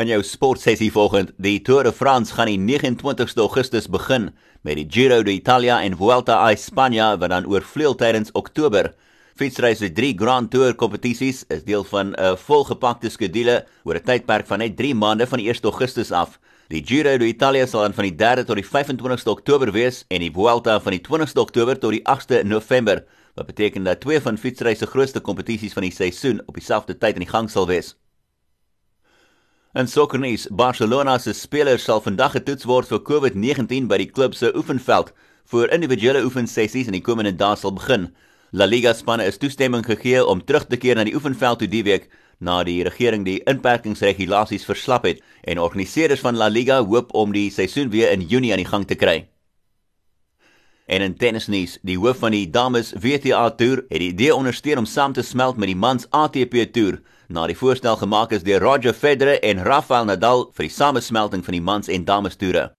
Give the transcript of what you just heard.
In jou sportsessie volgende, die Tour de France gaan die 29ste Augustus begin met die Giro d'Italia en Vuelta a España wat dan oorvleuel tydens Oktober. Fietsreis vir drie Grand Tour kompetisies is deel van 'n volgepakte skedule oor 'n tydperk van net 3 maande van die 1 Augustus af. Die Giro d'Italia sal dan van die 3de tot die 25ste Oktober wees en die Vuelta van die 20ste Oktober tot die 8de November. Wat beteken dat twee van fietsreis se grootste kompetisies van die seisoen op dieselfde tyd in die gang sal wees. En sokkernuus, Barcelona se spelers sal vandag getoets word vir COVID-19 by die klub se oefenveld voor individuele oefensessies in die komende dae sal begin. La Liga spanne is toestemming gegee om terug te keer na die oefenveld toe die week na die regering die inperkingsregulasies verslap het en organiseerders van La Liga hoop om die seisoen weer in Junie aan die gang te kry. En in tennisnuus, die hoof van die dames WTA toer het die idee ondersteun om saam te smelt met die mans ATP toer na die voorstel gemaak is deur Roger Federer en Rafael Nadal vir die samesmelting van die mans en dames toere.